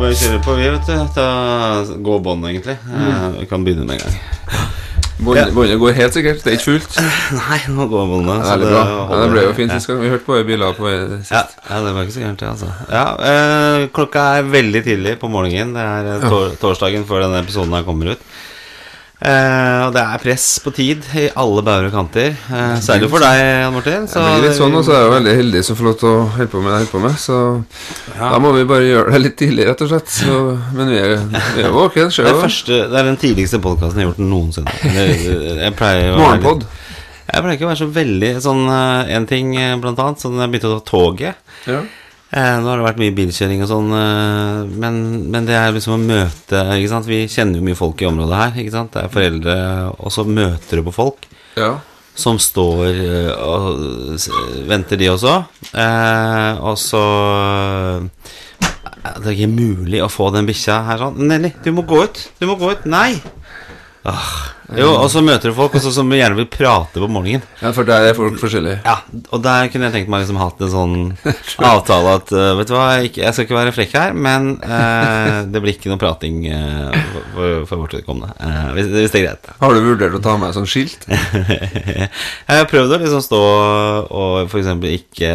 bare kjøre på, vi, vet du. Ta, gå bånd, egentlig. Mm. Vi kan begynne med en gang. Båndet ja. går helt sikkert. Det er ikke fullt. Nei, nå går båndet. Ja, det. Ja, det ble jo fint sist gang. Vi hørte på biler på sist. Ja, det var ikke så gærent, det, altså. Ja, øh, klokka er veldig tidlig på morgenen. Det er eh, tor torsdagen før denne episoden her kommer ut. Eh, og det er press på tid i alle bauger og kanter. Eh, særlig for deg, Jan Martin. Det blir litt sånn, og så er jeg veldig heldig som får lov til å holde på med det jeg holder på med. Så Ja. da må vi bare gjøre det litt tidlig, rett og slett. Så, men vi er, vi er Det er, første, det er den tidligste podkasten jeg har gjort noensinne. Jeg pleier å Morgenpod. Jeg pleier ikke å være så veldig sånn En ting, eh, blant annet, sånn jeg begynte å ta toget. Ja. Eh, nå har det vært mye bilkjøring og sånn, eh, men, men det er liksom å møte ikke sant? Vi kjenner jo mye folk i området her. Ikke sant? Det er foreldre, og så møter du på folk ja. som står eh, og venter, de også. Eh, og så Det er ikke mulig å få den bikkja her sånn. Nelly, du må gå ut. Du må gå ut. Nei! Ah. Jo, og så møter du folk også, som gjerne vil prate på morgenen. ja, for der er folk forskjellige. Ja, og der kunne jeg tenkt meg liksom hatt en sånn avtale at uh, Vet du hva, jeg, jeg skal ikke være frekk her, men uh, det blir ikke noe prating uh, for, for, vårt vedkommende. Hvis, hvis det er greit. Har du vurdert å ta med sånn skilt? jeg har prøvd å liksom stå og eksempel ikke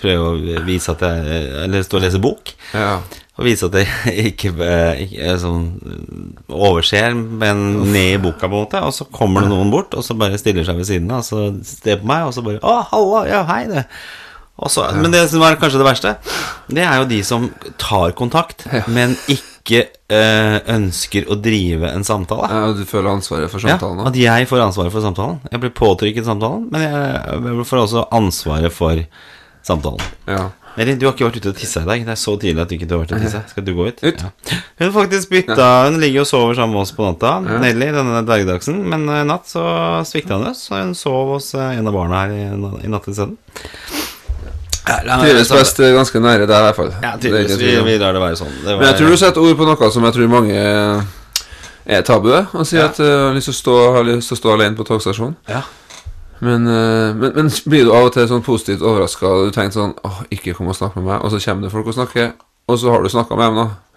prøve å vise at jeg Eller stå og lese bok. Ja. Og vise at jeg ikke, eh, ikke eh, sånn, overser, men ned i boka, på en måte. Og så kommer det noen bort, og så bare stiller seg ved siden av, og så ser på meg, og så bare Å, halla, ja, hei, det. Så, men det som er kanskje det verste, det er jo de som tar kontakt, men ikke eh, ønsker å drive en samtale. ja. Du føler ansvaret for samtalen? Ja, at jeg får ansvaret for samtalen. Jeg blir påtrykket samtalen, men jeg, jeg får også ansvaret for samtalen. Ja. Nelly, du har ikke vært ute og tissa i dag. Det er så tidlig at du ikke har vært ute og tissa. Skal du gå ut? Ut. Ja. Hun har faktisk bytta Hun ligger og sover sammen med oss på natta, Nelly, denne dvergdagsen. Men i natt så svikta hun oss, så hun sov hos eh, en av barna her i, i natt isteden. Ja, Trives best eh, ganske nære deg, i hvert fall. Ja, Det tydeligvis. Vi, vi lar det være sånn. Det Men jeg tror du setter ord på noe som jeg tror mange er tabu og sier Ja. at uh, har lyst til å stå, har lyst til å stå alene på togstasjonen. Ja. Men, eh, men, men blir du av og til sånn positivt overraska du tenker sånn åh, ikke kom og snakk med meg, og så kommer det folk og snakker, og så har du snakka med dem, da.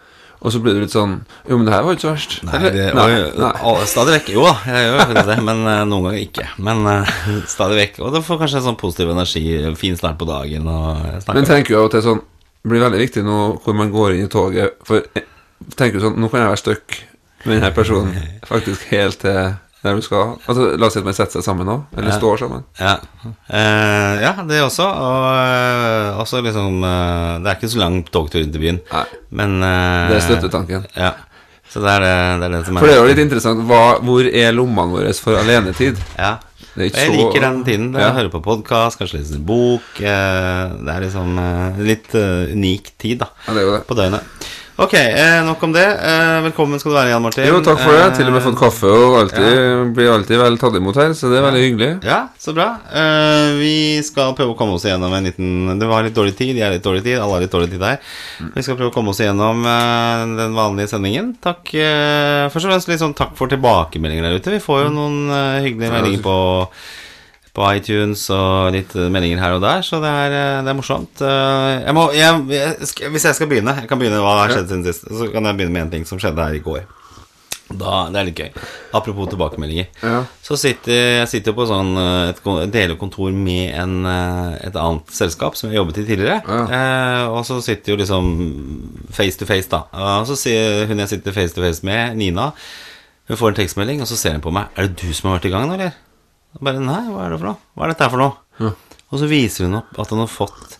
Og så blir du litt sånn Jo, men det her var ikke så verst. Nei, det, nei, og, nei. og, stadig vekk. Jo da, jeg gjør det, men eh, noen ganger ikke. Men eh, stadig vekk. Og du får kanskje en sånn positiv energi, fin start på dagen og. Men tenker du av og til sånn Det blir veldig viktig nå hvor man går inn i toget, for tenker du sånn Nå kan jeg være stuck med denne personen faktisk helt til der du skal. Altså, La oss si at man setter seg sammen nå, eller Ja. står sammen. Ja, Eh, ja det også. Og eh, også liksom eh, Det er ikke så lang togtur inn til byen, Nei, men eh, det er støttetanken. Ja. Så det er det, det, er det som er For det er jo litt interessant hva, Hvor er lommene våre for alenetid? Ja. Er jeg så- liker den tiden. Er Ja. høre på podkast, kanskje lese en bok. eh, det er liksom eh, litt uh, unik tid, da. Ja, det er jo det. På døgnet. Ok, eh, nok om det. Eh, velkommen skal du være, Jan Martin. Jo, takk for det. Eh, Til og med fått kaffe og alltid, blir alltid vel tatt imot her, så det er veldig hyggelig. Ja, så bra. Eh, vi skal prøve å komme oss igjennom en liten Det var litt dårlig tid, jeg er litt dårlig tid, alle har litt dårlig tid her. Vi skal prøve å komme oss igjennom eh, den vanlige sendingen. Takk eh, Først og fremst litt sånn takk for tilbakemeldinger der ute. Vi får jo noen eh, hyggelige Ja, meldinger på på iTunes og litt meldinger her og der, så det er, eh, det er morsomt. Eh, Jeg må, jeg, jeg, hvis jeg skal begynne Jeg kan begynne hva har skjedd siden sist. Så kan jeg begynne med en ting som skjedde her i går. Da, det er litt gøy. Apropos tilbakemeldinger. Ja. Så sitter jeg sitter på sånn eh, et, delekontor med en, et annet selskap som jeg jobbet i tidligere. Eh, og så sitter jo liksom face to face, da. Og så sier hun jeg sitter face to face med, Nina, hun får en tekstmelding, og så ser hun på meg. Er det du som har vært i gang nå, eller? Og bare nei, hva er det for noe? Hva er dette her for noe? Og så viser hun opp at hun har fått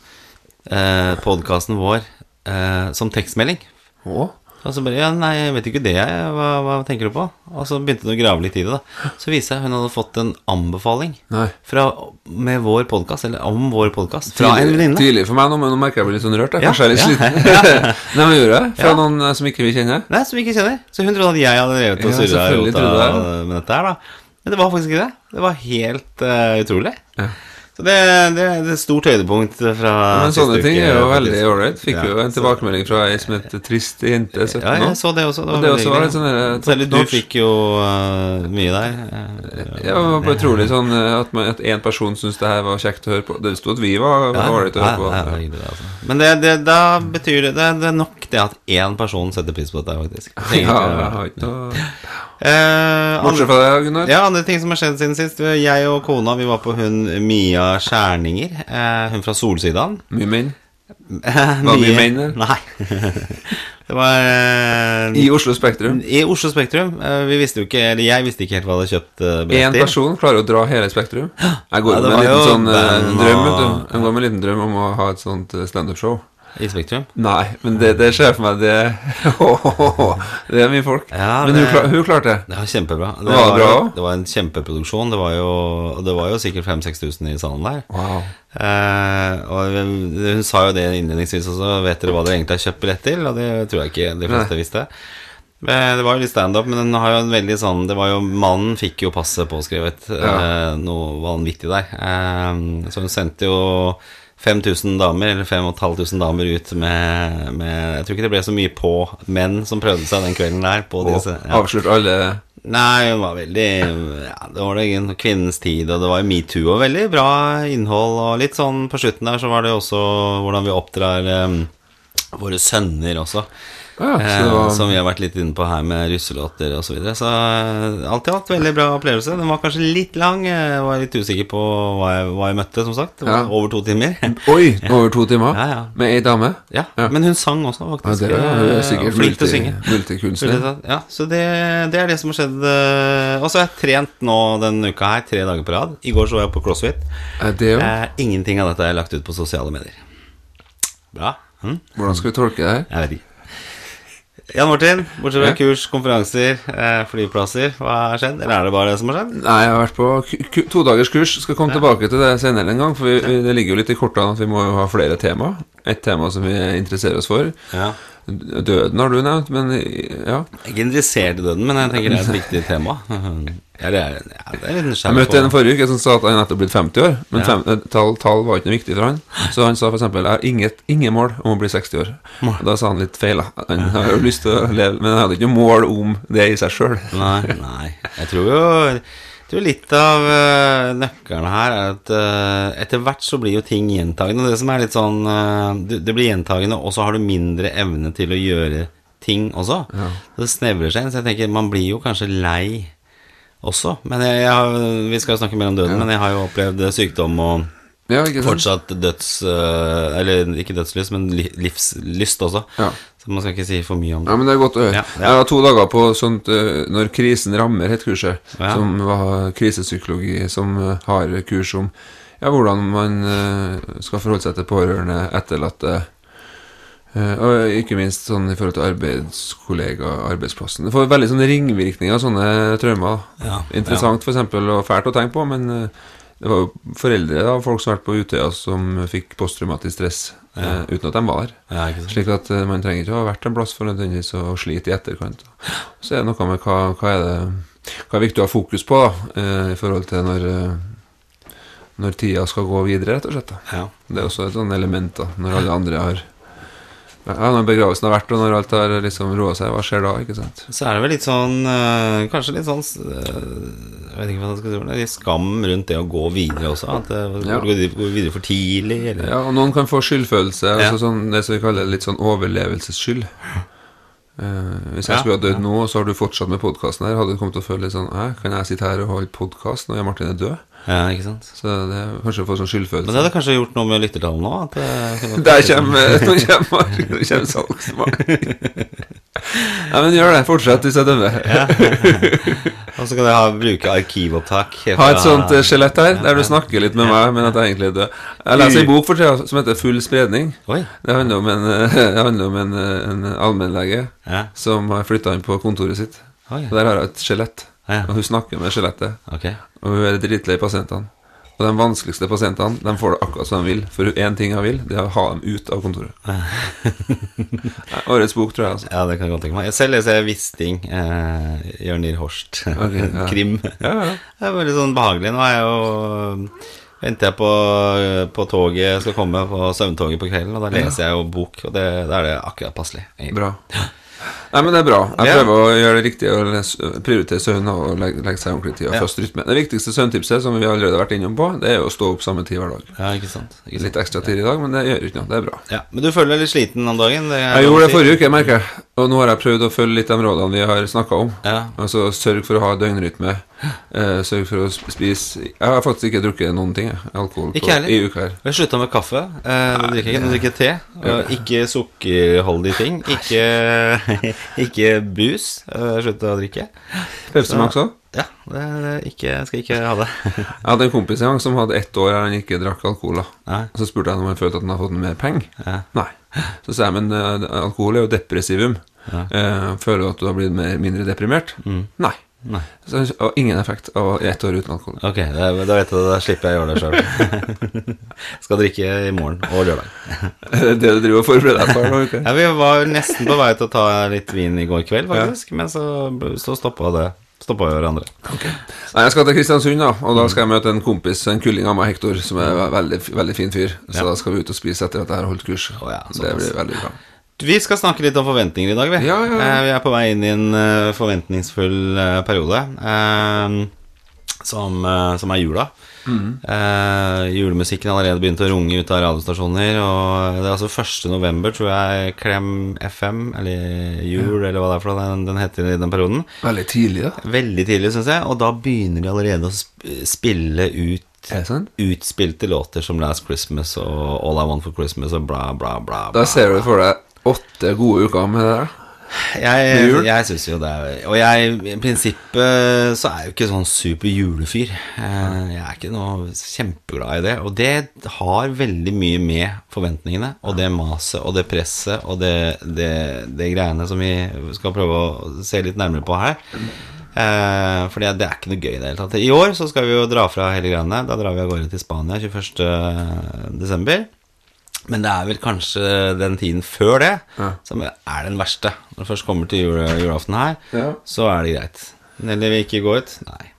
eh, podkasten vår eh, som tekstmelding. Å? Og så bare, ja, nei, jeg vet ikke det, jeg. Hva, hva tenker du på? Og så begynte hun å grave litt i det, da. Så viste jeg hun hadde fått en anbefaling Nei. fra, med vår podkast, eller om vår podkast, fra en venninne. Tidlig for meg nå, men nå merker jeg meg litt sånn rørt. Jeg. Ja, Kanskje jeg er litt ja, sliten. Nei, men gjorde jeg? Fra Ja. noen eh, som ikke vi kjenner? Nei, som vi ikke kjenner. Så hun trodde at jeg hadde drevet og Ja, surra selvfølgelig trodde jeg med dette her, da. Men det var faktisk ikke det. Det var helt uh, utrolig. Ja. Så det, det er et stort høydepunkt fra Men sånne ting er jo veldig ålreit. Fikk Ja, jo en tilbakemelding fra ei som het Trist jente 17 Ja, jeg så det også. Og det også var litt sånn der. Særlig du fikk jo uh, mye der. Eh, Ja, det var bare utrolig sånn eh, at, én en person syntes det her var kjekt å høre på. Det sto at vi var Ja, ålreit å høre på. ja, det altså. Men det, det, da betyr det, det Det er nok det at én person setter pris på dette, faktisk. Det Ja, jeg har ikke noe Eh, Bortsett fra det, Gunnar. Ja, andre ting som har skjedd siden sist. Jeg og kona vi var på hun Mia Skjerninger. Eh, hun fra Solsidaen. Mye menn. Var mye menn der? Nei. det var eh, I Oslo Spektrum. i Oslo Spektrum. Eh, vi visste jo ikke, eller jeg visste ikke helt hva jeg hadde kjøpt eh, billett til. person klarer å dra hele Spektrum. Jeg går Ja, med en liten sånn eh, drøm, vet du. Jeg går med en liten drøm om å ha et sånt eh, standup-show. I Spektrum. Nei, men det, det ser jeg for meg Det Det er mye folk. Ja, men det- hun, hun klarte det. Det var kjempebra. Det, Var bra det var en kjempeproduksjon. Det var jo, det var jo sikkert 5000-6000 i salen der. Wow. Eh, og hun, sa jo det innledningsvis også. Vet dere hva dere egentlig har kjøpt billett til? Og det tror jeg ikke de fleste Nei. visste. Men Det var jo litt standup, men den har jo en veldig sånn Det var jo Mannen fikk jo passet påskrevet. eh, noe vanvittig der. Eh, så hun sendte jo 5000 damer, eller 5500 damer ut med, med Jeg tror ikke det ble så mye på menn som prøvde seg den kvelden der. På Og disse, ja. avslørt alle Nei, hun var veldig Ja, det var det kvinnens tid, og det var metoo og veldig bra innhold. Og litt sånn på slutten der så var det også hvordan vi oppdrar um, våre sønner også. Ja, så Eh, Som vi har vært litt inne på her med russelåter osv. Så, videre. så eh, alt i alt veldig bra opplevelse. Den var kanskje litt lang. Jeg var litt usikker på hva jeg, hva jeg møtte, som sagt. Ja. Over to timer. Oi! Over to timer? Ja, ja. Med ei dame? ja. Men hun sang også, faktisk. Ja, det er, er sikkert Eh, Flink til å synge. multikunstner. Ja, så det, det er det som har skjedd. eh, Og så har jeg trent nå denne uka her tre dager på rad. I går så var jeg på CrossFit. Det jo? Eh, ingenting av dette er lagt ut på sosiale medier. Bra? Hm? Hvordan skal vi tolke det her? Jeg vet ikke. Jan Martin, bortsett fra Ja. kurs, konferanser, eh, flyplasser, hva har skjedd? Eller er det bare det som har skjedd? Nei, jeg har vært på ku- ku- todagers kurs. Skal komme tilbake til det senere en gang. For vi, vi, det ligger jo litt i kortene at vi må jo ha flere tema. Et tema som vi interesserer oss for. Ja. Døden har du nevnt, men ja. Jeg er ikke interessert i døden, men jeg tenker det er et viktig tema. Ja, det er, ja, det er Jeg møtte en forrige uke som sa at han nettopp blitt 50 år. Men Ja. fem, eh, tall, tall var ikke noe viktig for han. Så han sa eksempel Jeg har inget, ingen mål om å bli 60 år. Og da sa han litt feil. Han har jo lyst til å leve, men han hadde ikke noe mål om det i seg sjøl. Nei, nei. Jeg tror jo jeg tror litt av uh, nøkkelen her er at uh, etter hvert så blir jo ting gjentagende. Det som er litt sånn uh, det, blir gjentagende, og så har du mindre evne til å gjøre ting også. Det snevrer seg inn, så jeg tenker man blir jo kanskje lei også. Men jeg, jeg har, vi skal jo snakke mer om døden, men jeg har jo opplevd sykdom og Ja, fortsatt døds... eller ikke dødslyst, men li, livslyst også. Så man skal ikke si for mye om det. Ja, men det er godt å høre. Ja, ja. Jeg har to dager på sånt uh, Når krisen rammer, het kurset. Ja. Som var krisepsykologi, som uh, har kurs om ja, hvordan man uh, skal forholde seg til pårørende, etterlatte. og ikke minst sånn i forhold til arbeidskollega, arbeidsplassen. Det får veldig sånne ringvirkninger, sånne traumer. Ja, Interessant for eksempel, og fælt å tenke på, men det var jo foreldre av folk som har vært på Utøya, som fikk posttraumatisk stress eh, uten at de var. Ja. Slik at eh, man trenger ikke å ha vært en plass for nødvendigvis å slite i etterkant. Så er det noe med hva, hva er det Hva er viktig å ha fokus på eh, i forhold til når eh, Når tida skal gå videre, rett og slett. Ja. Det er også et sånt element da, når alle andre har Ja, når begravelsen har vært, og når alt har liksom roa seg, hva skjer da? ikke sant? Så er det vel litt sånn øh, Kanskje litt sånn øh, Jeg vet ikke hva jeg skal si for det, litt skam rundt det å gå videre også. At det Ja. går videre for tidlig, eller Ja, og noen kan få skyldfølelse, Ja. altså sånn, det som vi kaller litt sånn overlevelsesskyld. Uh, hvis jeg Ja, skulle ha dødd nå, og så har du fortsatt med podkasten her, hadde du kommet til å føle litt sånn kan jeg sitte her og holde podkast når Martin er død? Ja, ikke sant? Så det er kanskje få sånn Men det hadde kanskje gjort noe med lyttertallet nå? At det kunne- Der kommer kommer, kommer salgsmannen. Nei, men gjør det. Fortsett hvis jeg dømmer. Og så kan jeg ha, bruke arkivopptak. Ha et sånt eh, skjelett her, der du snakker litt med meg, men at jeg egentlig er død. Jeg leser en bok for tida som heter Full spredning. Oi. Det handler om en, eh, handler om en, eh, en allmennlege Ja. som har flytta inn på kontoret sitt. Oi. Og der har jeg et skjelett. Ja. Og hun snakker med skjelettet. Okay. Og hun er dritlei pasientene. Og de vanskeligste pasientene De får det akkurat som de vil. For én ting hun vil, det er å ha dem ut av kontoret. Årets bok, tror jeg. altså Ja, det kan jeg godt tenke meg. Selv leser jeg Wisting. Eh, Jørnir Horst. Okay, ja. Krim. Ja, ja. Det er veldig sånn behagelig. Nå er jeg jo venter jeg på, på toget skal komme, på søvntoget på kvelden, og da leser jeg jo bok, og det, da er det akkurat passelig. egentlig. Bra. Nei, men det er bra. Jeg Ja. prøver å gjøre det riktig og prioritere søvn og legge, legge seg ordentlig tid og Ja. fast rytme. Det viktigste søvntipset, som vi allerede har vært innom på, det er jo å stå opp samme tid hver dag. Ja, ikke sant? Ikke sant? Litt ekstra tid i dag, men det gjør ikke noe. Det er bra. Ja, Men du føler deg litt sliten om dagen? Det Jeg gjorde det forrige uke, jeg merker jeg. Og nå har jeg prøvd å følge litt de rådene vi har snakka om. Ja. Altså sørg for å ha døgnrytme. Eh, sørg for å spise Jeg har faktisk ikke drukket noen ting, jeg. Alkohol på, i uka her. Jeg slutta med kaffe. Uh, det drikker jeg ikke. Nå drikker jeg te. Og ikke sukkerholdige ting. Ikke, ikke bus. Uh, slutta å drikke. Pepsi Max òg. Ja, det, det ikke, skal ikke ha det. Jeg hadde en kompis en gang som hadde ett år der han ikke drakk alkohol. da Så spurte jeg om han følte at han hadde fått mer penger. Ja. Nei. Så sa jeg men eh, alkohol er jo depressivum. Ja. Eh, føler du at du har blitt mer, mindre deprimert? Nei. Nei. Så og ingen effekt av ett år uten alkohol. Ok, da, vet jeg. Da slipper jeg å gjøre det sjøl. Skal drikke i morgen og lørdag. Det det du driver og forbereder deg for Okay. Ja, vi var nesten på vei til å ta litt vin i går kveld, faktisk. Men så, så stoppa det. Stoppa hverandre. Nei, Jeg skal til Kristiansund, da og da skal jeg møte en kompis, en kulling av meg, Hektor, som er en veldig, veldig fin fyr. Så Ja. da skal vi ut og spise etter at jeg har holdt kurs. Oh, ja, det blir veldig bra. Vi skal snakke litt om forventninger i dag, vi. Ja, ja, ja. Eh, Vi er på vei inn i en eh, forventningsfull eh, periode. eh, som, som er jula. Mm. Eh, julemusikken har allerede begynt å runge ut av radiostasjoner. Og det er altså 1. november, tror jeg, Klem FM, eller Jul, eller hva det er for noe den, den heter i den perioden. Veldig tidlig, da. Veldig tidlig, syns jeg. Og da begynner de allerede å spille ut Sånn? utspilte låter som Last Christmas og All I Want for Christmas og bla, bla, bla. Da ser du for deg åtte gode uker med det der. Jeg, jeg syns jo det er Og jeg, i prinsippet så er jeg jo ikke sånn super julefyr. Eh, Jeg er ikke noe kjempeglad i det. Og det har veldig mye med forventningene og det maset og det presset og det, det, det greiene som vi skal prøve å se litt nærmere på her. Eh, for det er ikke noe gøy i det hele tatt. I år så skal vi jo dra fra hele greiene. Da drar vi av gårde til Spania 21. Men det er vel kanskje den tiden før det Ja. som er den verste. Når det først kommer til jule, julaften her, Ja. så er det greit. Eller vil ikke gå ut? Nei.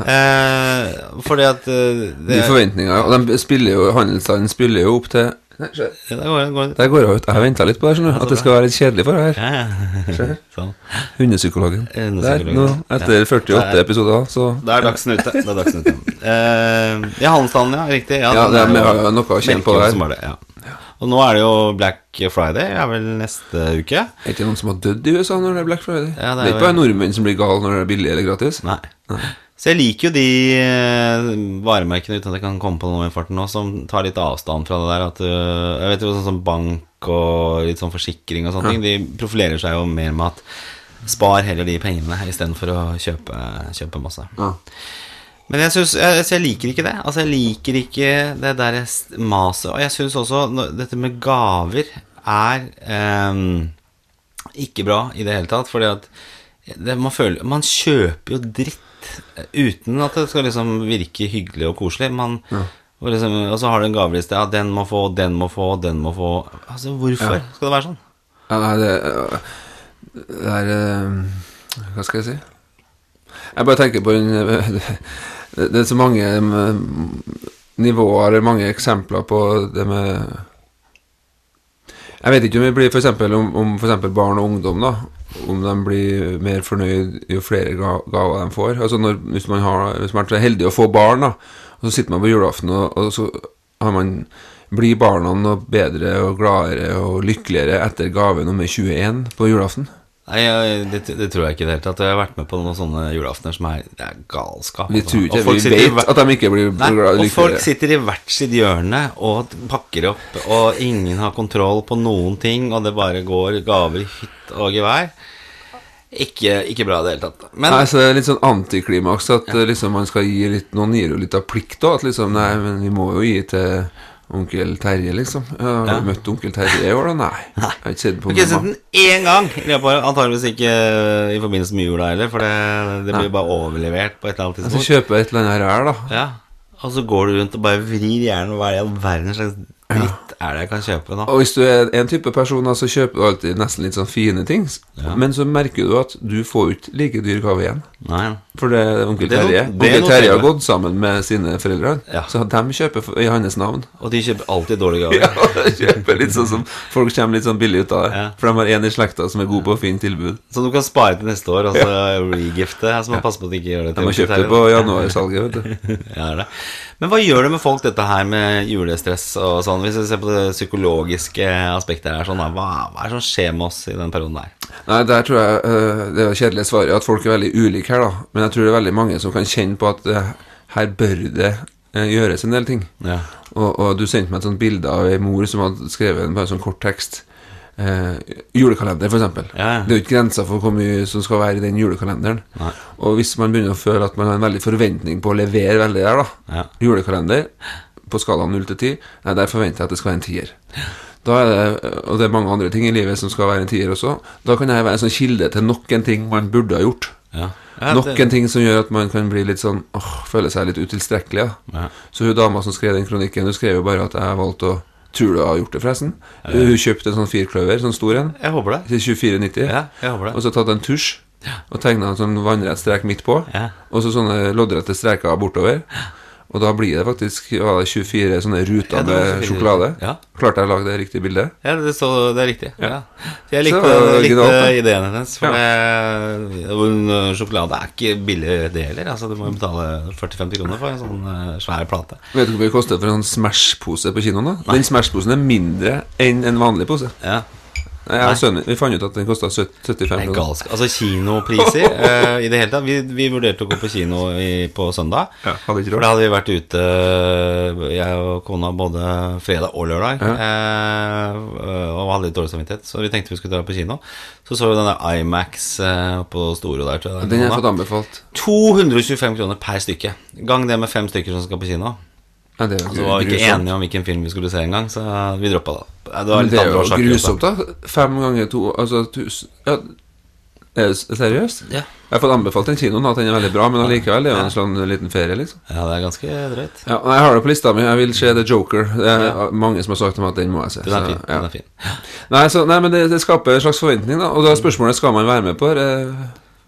Eh, fordi at eh, det, De forventningene Og de spiller jo handelsstanden spiller jo opp til Nei. Ja, det går, går. Der går jeg ut. Jeg venta litt på det, skjønner du. At det skal være litt kjedelig for deg her. Ja, ja. sånn. Hundepsykologen. Der, nå, etter 48 Det er- episoder, så Det er Dagsen ute. Det er Dagsen ute. Eh, ja, handelsstanden, ja. Riktig. Ja, Ja, er, det er med- noe å kjenne på der. som er det, ja. Og nå er det jo Black Friday, er vel neste uke? Er ikke noen som har dødd i USA når det er Black Friday? Ja, det er det er ikke bare nordmenn som blir gal når det er billig eller gratis. Nei. Så jeg liker jo de eh, varemerkene uten at jeg kan komme på noe i farten nå, som tar litt avstand fra det der. At, øh, jeg vet jo sånn som bank og litt sånn forsikring og sånne ting, de profilerer seg jo mer med at spar heller de pengene istedenfor å kjøpe, kjøpe masse. Ja. Men jeg, synes, jeg, jeg liker ikke det. Altså Jeg liker ikke det der maset. Og jeg syns også dette med gaver er ehm, ikke bra i det hele tatt. Fordi at det, man, føler, man kjøper jo dritt eh, uten at det skal liksom virke hyggelig og koselig. Man, og, liksom, og så har du en gaveliste. Ja, den må få, den må få, den må få. Altså Hvorfor skal det være sånn? Ja, nei, det, det er øh, Hva skal jeg si? Jeg bare tenker på en øh, Det, er så mange nivåer mange eksempler på det med Jeg vet ikke om det blir for eksempel om, om for barn og ungdom, da. Om de blir mer fornøyd jo flere gaver de får. Altså når, Hvis man har Hvis man er så heldig å få barn, da, og så sitter man på julaften, og, og så man blir barna noe bedre og gladere og lykkeligere etter gave nummer 21 på julaften? Nei, det, det tror jeg ikke i det hele tatt. Jeg har vært med på noen sånne julaftener som er, det er galskap. Vi altså. tror ikke Vi vet at de ikke blir Nei, og folk sitter i hvert sitt hjørne og pakker opp, og ingen har kontroll på noen ting, og det bare går gaver i hytt og gevær. Ikke, ikke bra i det hele tatt. Men Nei, så det er litt sånn antiklimaks at ja. liksom man skal gi litt Noen gir jo litt av plikt òg. At liksom Nei, men vi må jo gi til onkel Terje, liksom. Har Ja. du møtt onkel Terje i år, da? Nei. Jeg har ikke sett på okay, mamma. den én gang. Antakeligvis ikke i forbindelse med jula heller, for det, det blir bare overlevert på et eller annet Så altså, kjøper jeg et eller annet her, da. Ja, Og så går du rundt og bare vrir hjernen. Hva er i all verden slags dritt er det jeg kan kjøpe nå? Og hvis du er en type person, så kjøper du alltid nesten litt sånn fine ting. Men så merker du at du får ikke like dyr gave igjen. Nei. For det onkel Det er onkel Terje det er Onkel Terje har gått sammen med sine foreldre, Ja. så de kjøper i hans navn. Og de kjøper alltid dårlige gaver. Ja, kjøper litt sånn som Folk kommer litt sånn billig ut av det. Ja. For de har en i slekta som er god på å finne tilbud. Så du kan spare til neste år, og så regifte. Så man passer på at de ikke gjør det til De har kjøpt det på januarsalget, vet du. Ja, det er det. Men hva gjør det med folk, dette her med julestress og sånn? Hvis vi ser på det psykologiske aspektet her, sånn, hva, hva er det som skjer med oss i den perioden der? Nei, der tror jeg øh, Det kjedelige svaret at folk er veldig ulike her, da. Men jeg tror det er veldig mange som kan kjenne på at øh, her bør det øh, gjøres en del ting. Ja. Og, og du sendte meg et sånt bilde av ei mor som hadde skrevet en bare sånn kort tekst. Eh, julekalender, eksempel. Ja, ja. Det er jo ikke grenser for hvor mye som skal være i den julekalenderen. Nei. Og hvis man begynner å føle at man har en veldig forventning på å levere veldig der, da Ja. Julekalender på skalaen 0 til 10, nei, der forventer jeg at det skal være en tier. Da er det, og det er mange andre ting i livet som skal være en tier også. Da kan jeg være en sånn kilde til nok en ting man burde ha gjort. Ja. Ja, Nok en ting som gjør at man kan bli litt sånn åh, føle seg litt utilstrekkelig. Ja. Ja. Så hun dama som skrev den kronikken, hun skrev jo bare at jeg valgte å Tror du har gjort det, forresten? Hun kjøpte en sånn firkløver, sånn stor en, Jeg håper det. til 24,90. Ja, jeg håper det. Og så tatt en tusj ja. og tegna en sånn vannrett strek midt på. Ja. Og så sånne loddrette streker bortover. Og da blir det faktisk ja, 24 sånne ruter Ja, med sjokolade. Ja. Klarte jeg å lage det riktige bildet? Ja, det, så, det er riktig. Ja. Så jeg likte, var likte ideen hennes. For det, sjokolade er ikke billig, det heller. Altså, du må jo betale 40-50 kroner for en sånn eh, svær plate. Vet du hvor mye det koster for en sånn Smash-pose på kinoen? da? Den Smash-posen er mindre enn en vanlig pose. Ja. Nei, jeg og sønnen min, Vi fant ut at den kosta 75 Det er kroner. galsk. Altså kinopriser eh, i det hele tatt. Vi, vi vurderte å gå på kino i, på søndag. Ja, hadde ikke For da hadde vi vært ute, jeg og kona, både fredag og lørdag. Eh, og hadde litt dårlig samvittighet, så vi tenkte vi skulle dra på kino. Så så vi denne Imax eh, på Storo der. Den har jeg fått anbefalt. 225 kroner per stykke. Gang det med fem stykker som skal på kino. Ja, det altså, var vi ikke grusomt. enige om hvilken film vi skulle se engang, så vi droppa det. Det var Men litt det er andre jo årsaker. grusomt, da. Fem ganger to Altså tusen Ja, er det seriøst? Ja. Jeg har fått anbefalt den kinoen, at den er veldig bra, men allikevel det er jo en sånn liten ferie, liksom. Ja, det er ganske drøyt. Ja, Jeg har det på lista mi. Jeg vil se The Joker. Det er mange som har sagt til meg at den må jeg se. Den er så, fin. ja. Den er fin. Nei, så, nei, men det, det skaper en slags forventning, da. Og da er spørsmålet skal man være med på det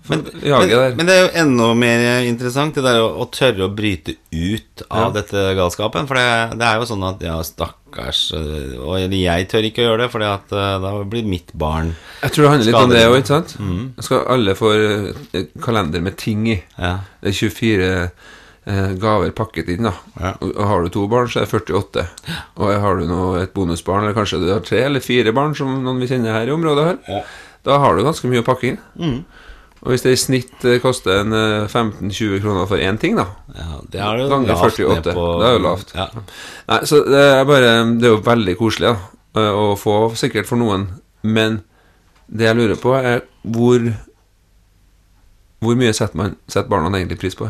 Men, men, men det er jo enda mer interessant det der å, å tørre å bryte ut av dette galskapen. For det, det er jo sånn at ja, stakkars øh, Og jeg tør ikke å gjøre det, for da blir mitt barn Jeg tror det handler litt om det òg, ikke sant? Skal alle få eh, kalender med ting i. Ja. Det er 24 eh, gaver pakket inn, da. Ja. Har du to barn, så er det 48. Og har du nå et bonusbarn, eller kanskje du har tre eller fire barn, som noen vi kjenner her i området her, Ja. da har du ganske mye å pakke inn. Og hvis det i snitt eh, koster en eh, 15-20 kroner for én ting, da ja, det er jo Ganger lavt 48. på- Det er jo lavt. Ja. Nei, så det er bare Det er jo veldig koselig da eh, å få, sikkert for noen. Men det jeg lurer på, er hvor Hvor mye setter, man, setter barna egentlig pris på?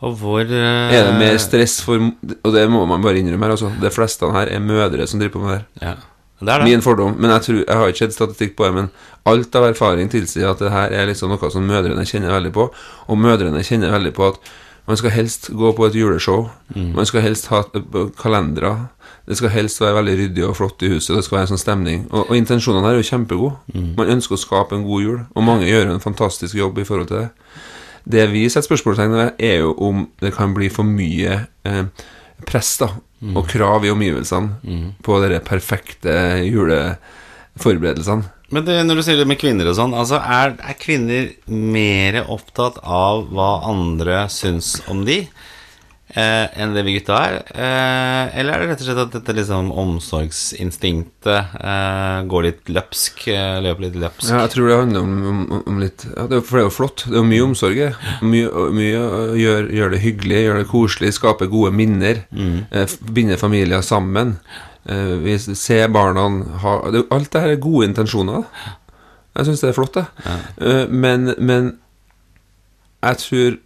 Og hvor uh, Er det mer stress for Og det må man bare innrømme her, altså. De fleste her er mødre som driver på med det her. Ja, det det. Min fordom. Men jeg, tror, jeg har ikke sett statistikk på det, men alt av erfaring tilsier at det her er liksom noe som mødrene kjenner veldig på. Og mødrene kjenner veldig på at man skal helst gå på et juleshow. Man skal helst ha eh, kalendere. Det skal helst være veldig ryddig og flott i huset. Det skal være en sånn stemning. Og, og intensjonene her er jo kjempegode. Man ønsker å skape en god jul, og mange gjør en fantastisk jobb i forhold til det. Det vi setter spørsmålstegn ved, er jo om det kan bli for mye eh, press da, og krav i omgivelsene på de perfekte juleforberedelsene. Men det, når du sier det med kvinner og sånn, altså er, er kvinner mer opptatt av hva andre syns om de, enn det vi gutta er? Eh, eller er det rett og slett at dette liksom omsorgsinstinktet eh, går litt løpsk, eh, løper litt løpsk? Ja, jeg tror det handler om, om, om litt ja, det er, For det er jo flott. Det er jo mye omsorg. her. Mye, mye gjør, gjør det hyggelig, gjør det koselig, skaper gode minner. Eh, binder familier sammen. Eh, vi ser barna ha Alt det her er gode intensjoner. Jeg syns det er flott, det. Eh, men, men jeg tror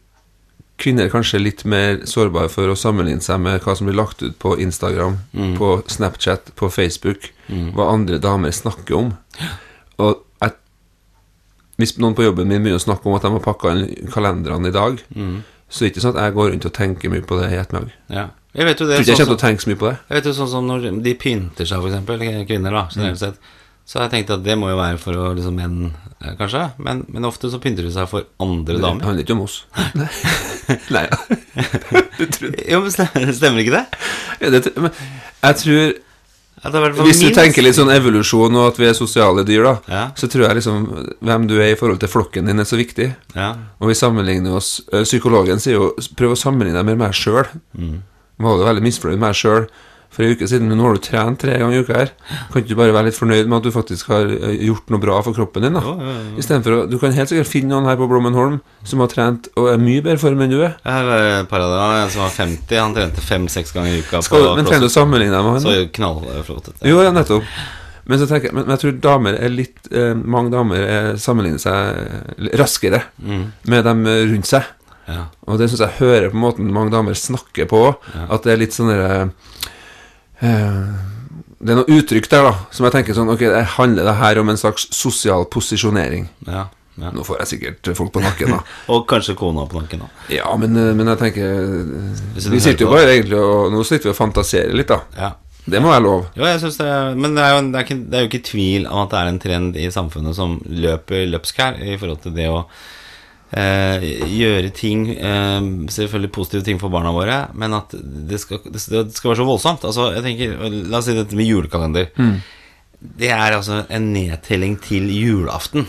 kvinner kanskje litt mer sårbare for å sammenligne seg med hva som blir lagt ut på Instagram, på Snapchat, på Facebook, hva andre damer snakker om. Og jeg, hvis noen på jobben min begynner å snakke om at de har pakka inn kalenderne i dag, så er det ikke sånn at jeg går rundt og tenker mye på det i ettermiddag. Ja. Jeg vet jo det Jeg tror ikke jeg sånn kommer til å tenke så mye på det. jeg vet jo sånn som når de pynter seg, eksempel, kvinner, da, generelt Mm. sett. Så jeg tenkte at det må jo være for å liksom menn, eh, kanskje. Men, men ofte så pynter de seg for andre damer. Det handler ikke om oss. Nei. Nei. Du trodde Jo, men stemmer ikke det? ja, det, men jeg tror det Hvis du tenker litt sånn evolusjon og at vi er sosiale dyr, da, Ja. så tror jeg liksom hvem du er i forhold til flokken din, er så viktig. Ja. Og vi sammenligner oss Psykologen sier jo prøv å sammenligne deg med meg sjøl. Mm. Var du veldig misfornøyd med meg sjøl for en uke siden, men nå har du trent tre ganger i uka her. Kan ikke du bare være litt fornøyd med at du faktisk har gjort noe bra for kroppen din, da? Ja, ja, ja. Istedenfor å Du kan helt sikkert finne noen her på Blommenholm som har trent og er mye bedre form enn du er. Jeg har et par av dem, en som var 50, han trente fem-seks ganger i uka. Skal, men trenger du å sammenligne deg med han? Så knallflott. Jo, ja, nettopp. Men, så jeg, men, jeg tror damer er litt eh, Mange damer er, sammenligner seg raskere Mm. med dem eh, rundt seg. Ja. Og det syns jeg hører på måten mange damer snakker på, at det er litt sånn derre eh, Det er noe uttrykk der, da, som jeg tenker sånn Ok, det handler det her om en slags sosial posisjonering? Ja, ja. Nå får jeg sikkert folk på nakken, da. Og kanskje kona på nakken, da. Ja, men, eh, men jeg tenker Vi sitter jo bare egentlig og Nå sitter vi og fantaserer litt, da. Ja. Det må være lov. Jo, jeg synes det Men det er, jo, det, er ikke, det er jo ikke tvil om at det er en trend i samfunnet som løper løpsk her, i forhold til det å eh, gjøre ting eh, Selvfølgelig positive ting for barna våre, men at det skal, det, skal være så voldsomt. Altså, jeg tenker, La oss si dette med julekalender. Det er altså en nedtelling til julaften.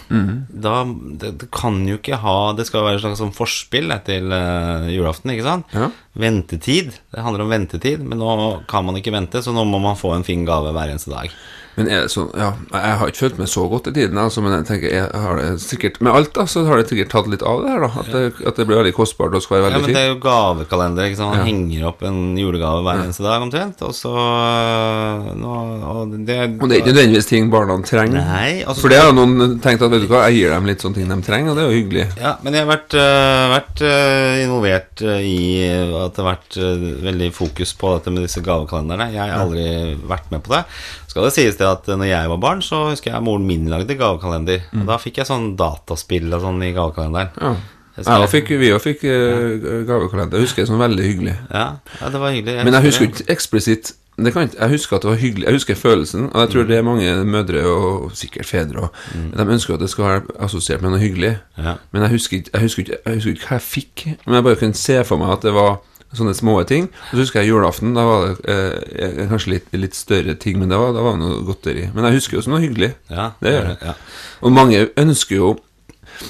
Da, det, det kan jo ikke ha Det skal være et slags sånn forspill til uh, julaften, ikke sant? Ja. Ventetid. Det handler om ventetid, men nå kan man ikke vente, så nå må man få en fin gave hver eneste dag. Men er det sånn, ja, jeg har ikke følt meg så godt i tiden, altså, men jeg tenker, jeg har det sikkert Med alt, da, så har det sikkert tatt litt av det her, da. At det, at det blir veldig kostbart og skal være veldig fint. Ja, men det er jo gavekalender. Ikke sant? Man Ja. henger opp en julegave hver eneste dag omtrent. Og så nå, og det, Og det er ikke nødvendigvis ting barna trenger. Nei, altså- For det har noen tenkt at, vet du hva, jeg gir dem litt sånne ting de trenger, og det er jo hyggelig. Ja, men jeg har vært, øh, vært øh, involvert øh, i at det har vært øh, veldig fokus på dette med disse gavekalenderne. Jeg har aldri vært med på det. Skal det sies det at øh, når jeg var barn, så husker jeg moren min lagde gavekalender. Og da fikk jeg sånn dataspill og sånn i gavekalenderen. Ja. Jeg Jeg og fikk, vi òg fikk eh, gavekalender. Jeg husker det som veldig hyggelig. Ja, ja, det var hyggelig. Men jeg husker ikke eksplisitt det kan ikke, Jeg husker at det var hyggelig. Jeg husker følelsen, og jeg tror det er mange mødre og sikkert fedre og, De ønsker at det skal være assosiert med noe hyggelig. Ja. Men jeg husker, ikke, jeg, husker ikke, jeg husker ikke hva jeg fikk. Men jeg bare kunne se for meg at det var sånne små ting. Og så husker jeg julaften. Da var det eh, kanskje litt, litt større ting, men det var, da var det noe godteri. Men jeg husker jo som noe hyggelig. Ja, Det gjør jeg. Ja. Og mange ønsker jo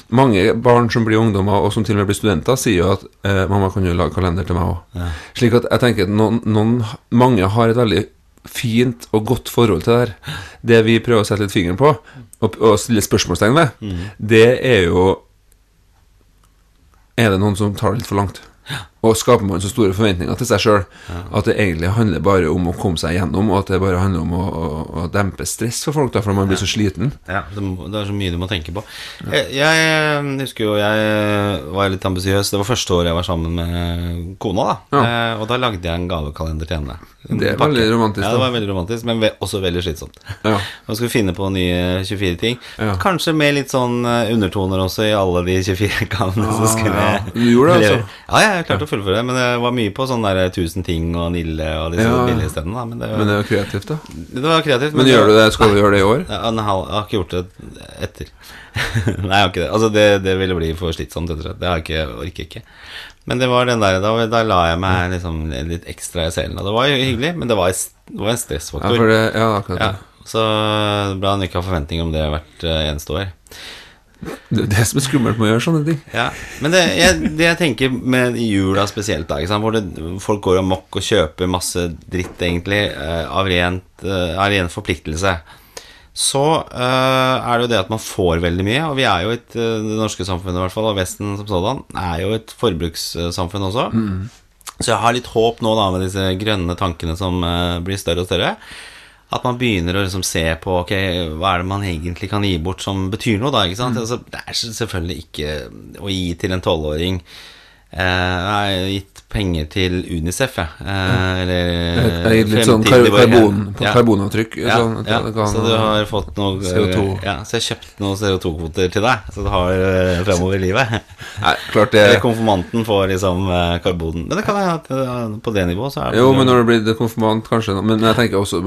Mange barn som blir ungdommer, og som til og med blir studenter, sier jo at eh, 'mamma, kan du lage kalender til meg òg?' Slik at jeg tenker at noen, noen, mange har et veldig fint og godt forhold til det her. Det vi prøver å sette litt fingeren på, og, og stille spørsmålstegn ved, det er jo Er det noen som tar det litt for langt? Og skaper man så store forventninger til seg sjøl at det egentlig handler bare om å komme seg gjennom, og at det bare handler om å, å, å dempe stress for folk, da, for man blir så sliten. Ja, det, er så mye du må tenke på. Jeg, jeg husker jo jeg var litt ambisiøs. Det var første året jeg var sammen med kona. da eh, Og da lagde jeg en gavekalender til henne. Det er veldig romantisk, Da. Ja, det var veldig romantisk, men også veldig slitsomt. Ja. Man skulle finne på nye 24 ting. Ja. Kanskje med litt sånn eh, undertoner også i alle de 24 gavene. så skulle ja. Du gjorde det, altså? Ja, jeg klarte å fullføre. Men det var mye på sånn der 1000 ting og Nille og disse Ja. billige stedene. Da. Men det, Men det er jo kreativt, da. det var kreativt. Men gjør du det? Skal du gjøre det i år? Nei, jeg har ikke gjort det etter. Nei, jeg har ikke det. Altså, det, det ville bli for slitsomt, rett og slett. Det har jeg ikke, orker ikke. Men det var den der, da, da la jeg meg liksom litt ekstra i selen. Og det var jo hyggelig, men det var, det var en Ja, stressfaktor. for det, ja akkurat Ja, det. så bra han ikke har forventninger om det hvert eh, eneste år. Det er det som er skummelt med å gjøre sånne ting. Ja, Men det jeg, det jeg tenker med jula spesielt, da, hvor det, folk går amok og kjøper masse dritt, egentlig, eh, av, rent, eh, av ren forpliktelse, så uh, er det jo det at man får veldig mye. Og vi er jo et, det norske samfunnet, i hvert fall, og Vesten som sådan, er jo et forbrukssamfunn også. Så jeg har litt håp nå da med disse grønne tankene som uh, blir større og større. At man begynner å liksom se på ok, hva er det man egentlig kan gi bort som betyr noe. da, ikke sant? Altså, det er selvfølgelig ikke å gi til en tolvåring jeg har gitt penger til Unicef, jeg. Eh, eller Jeg har gitt litt sånn karbon, ja. karbonavtrykk. Ja, sånn, ja. kan- så du har fått noe CO2. Ja, så jeg har kjøpt noen CO2-kvoter til deg, så du har uh, fremover i livet. Nei, klart det konfirmanten får liksom eh, karbonen. Men det kan jeg eh, på det nivået så det Jo, men når det blir konfirmant, kanskje Men jeg tenker også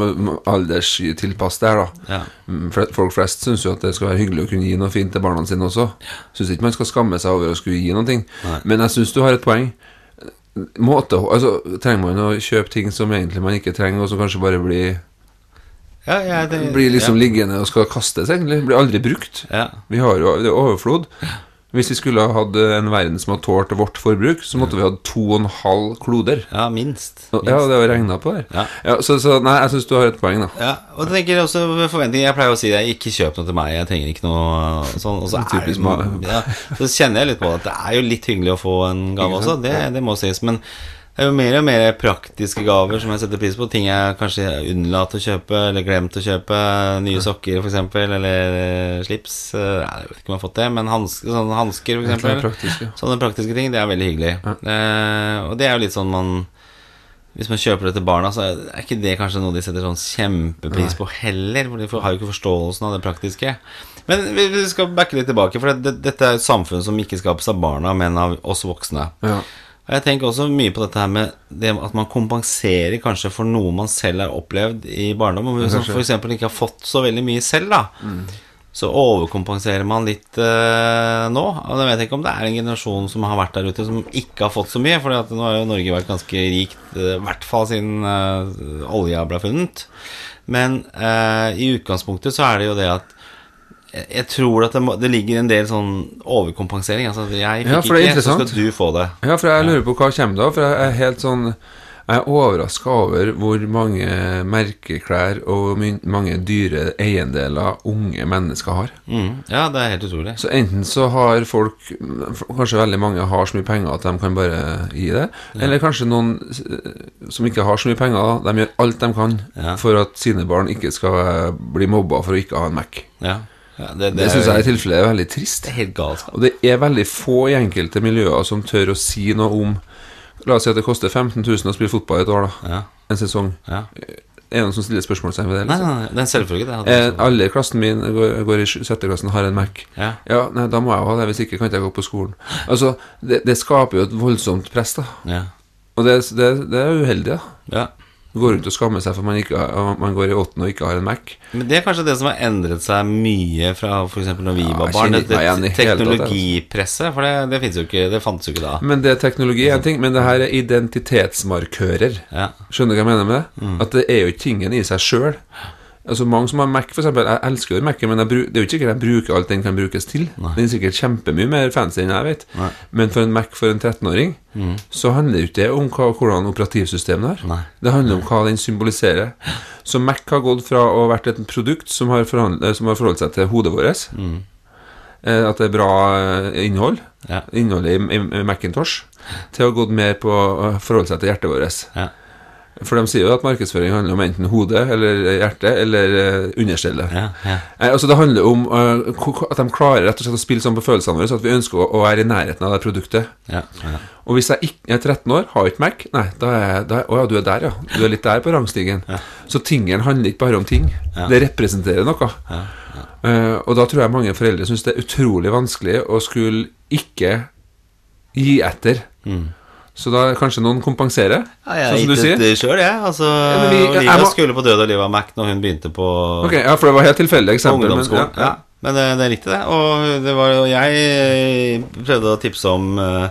alderstilpass der, da. ja. Mm, Folk flest syns jo at det skal være hyggelig å kunne gi noe fint til barna sine også. Syns ikke man skal skamme seg over å skulle gi noe. Men jeg syns du har et poeng. Måte, altså, trenger man å kjøpe ting som egentlig man ikke trenger, og som kanskje bare blir, Ja, ja, det, blir liksom ja. liggende og skal kastes, egentlig? Blir aldri brukt. Ja. Vi har jo det er overflod. Hvis vi skulle ha hatt en verden som hadde tålt vårt forbruk, så måtte vi hatt to og en halv kloder. ja, minst. minst. Ja, det har regna på der. Ja. så, så nei, jeg syns du har et poeng, da. Ja, og jeg tenker også forventninger Jeg pleier å si det, ikke kjøp noe til meg, jeg trenger ikke noe sånn. Og så, er, ja, så kjenner jeg litt på at det er jo litt hyggelig å få en gave også, det, det må sies. Men det er jo mer og mer praktiske gaver som jeg setter pris på. Ting jeg kanskje unnlater å kjøpe, eller glemt å kjøpe. Nye sokker, f.eks., eller eh, slips. Nei, Jeg vet ikke om jeg har fått det, men hansker, sånne hansker, f.eks. Sånne praktiske ting, det er veldig hyggelig. Eh, og det er jo litt sånn man Hvis man kjøper det til barna, så er ikke det kanskje noe de setter sånn kjempepris på heller. For de har jo ikke forståelsen av det praktiske. Men vi vi skal backe litt tilbake, for det, dette er et samfunn som ikke skapes av barna, men av oss voksne. Ja. Jeg tenker også mye på dette her med det at man kompenserer kanskje for noe man selv har opplevd i barndom. Om man f.eks. ikke har fått så veldig mye selv, da. Så overkompenserer man litt eh, nå. Og jeg vet ikke om det er en generasjon som har vært der ute som ikke har fått så mye. For nå har jo Norge vært ganske rikt, eh, i hvert fall siden uh, olja ble funnet. Men eh, i utgangspunktet så er det jo det at jeg, tror at det, må, det ligger en del sånn overkompensering. Altså jeg fikk Ja, for det er ikke, så skal du få det. Ja, for jeg lurer på hva kommer da. For jeg er helt sånn Jeg er overraska over hvor mange merkeklær og mange dyre eiendeler unge mennesker har. Mm, ja, det er helt utrolig. Så enten så har folk Kanskje veldig mange har så mye penger at de kan bare gi det. Eller kanskje noen som ikke har så mye penger, de gjør alt de kan Ja. for at sine barn ikke skal bli mobba for å ikke ha en Mac. Ja, ja det, Det, er synes jeg i tilfelle er veldig trist. Det er helt galskap. Og det er veldig få i enkelte miljøer som tør å si noe om La oss si at det koster 15 000 å spille fotball i et år, da. Ja, En sesong. ja. Er det noen som stiller spørsmålstegn ved det? Nei, Liksom? nei, nei, det er en selvfølge, det. Eh, alle i klassen min går, går i sj- sjette klassen, har en Mac. Ja, Ja, nei, da må jeg ha det, hvis ikke kan ikke jeg gå på skolen. Altså, det, det skaper jo et voldsomt press, da. ja, Og det, det, det er uheldig, da. ja. Går rundt og skammer seg for man, ikke man går i åttende og ikke har en Mac. Men det er kanskje det som har endret seg mye fra f.eks. når vi var ja, barn. Det, altså. teknologipresset, for det, det, jo ikke, det fantes jo ikke da. Men det er teknologi er en ting, men det her er identitetsmarkører. Ja, Skjønner du hva jeg mener med det? Mm. At det er jo ikke tingen i seg sjøl. Altså Mange som har Mac, eksempel. Jeg elsker jo Mac, men jeg det er jo ikke sikkert jeg bruker alt den kan brukes til. Nei. Den er sikkert kjempemye mer fancy enn jeg vet. Nei. Men for en Mac for en 13-åring, så handler jo ikke det om hva, hvordan operativsystemet er. Det handler om hva den symboliserer. Så Mac har gått fra å ha vært et produkt som har, som har forholdt seg til hodet vårt, Mm. eh, at det er bra eh, innhold, ja, innholdet i, i, i Macintosh, til å ha gått mer på å forholde seg til hjertet vårt. ja, For de sier jo at markedsføring handler om enten hodet eller hjertet eller uh, understellet. ja, ja. Eh, altså Det handler om eh, at de klarer rett og slett å spille sånn på følelsene våre, så at vi ønsker å, være i nærheten av det produktet. ja. Og hvis jeg ikke er 13 år, har ikke Mac, nei, da er jeg Å ja, du er der, ja. Du er litt der på rangstigen. Så tingene handler ikke bare om ting. Det representerer noe. ja. Eh, og da tror jeg mange foreldre syns det er utrolig vanskelig å skulle ikke gi etter. Mm. Så da kanskje noen kompenserer, Ja, jeg har sånn som du gitt det sjøl, jeg. Altså, ja, vi- Olivia jeg må- skulle på død og liv av Mac når hun begynte på Ok, ja, For det var helt tilfeldig eksempel. Men, ja, Ja, men det, det er riktig, det. Og det var jo Jeg prøvde å tipse om eh,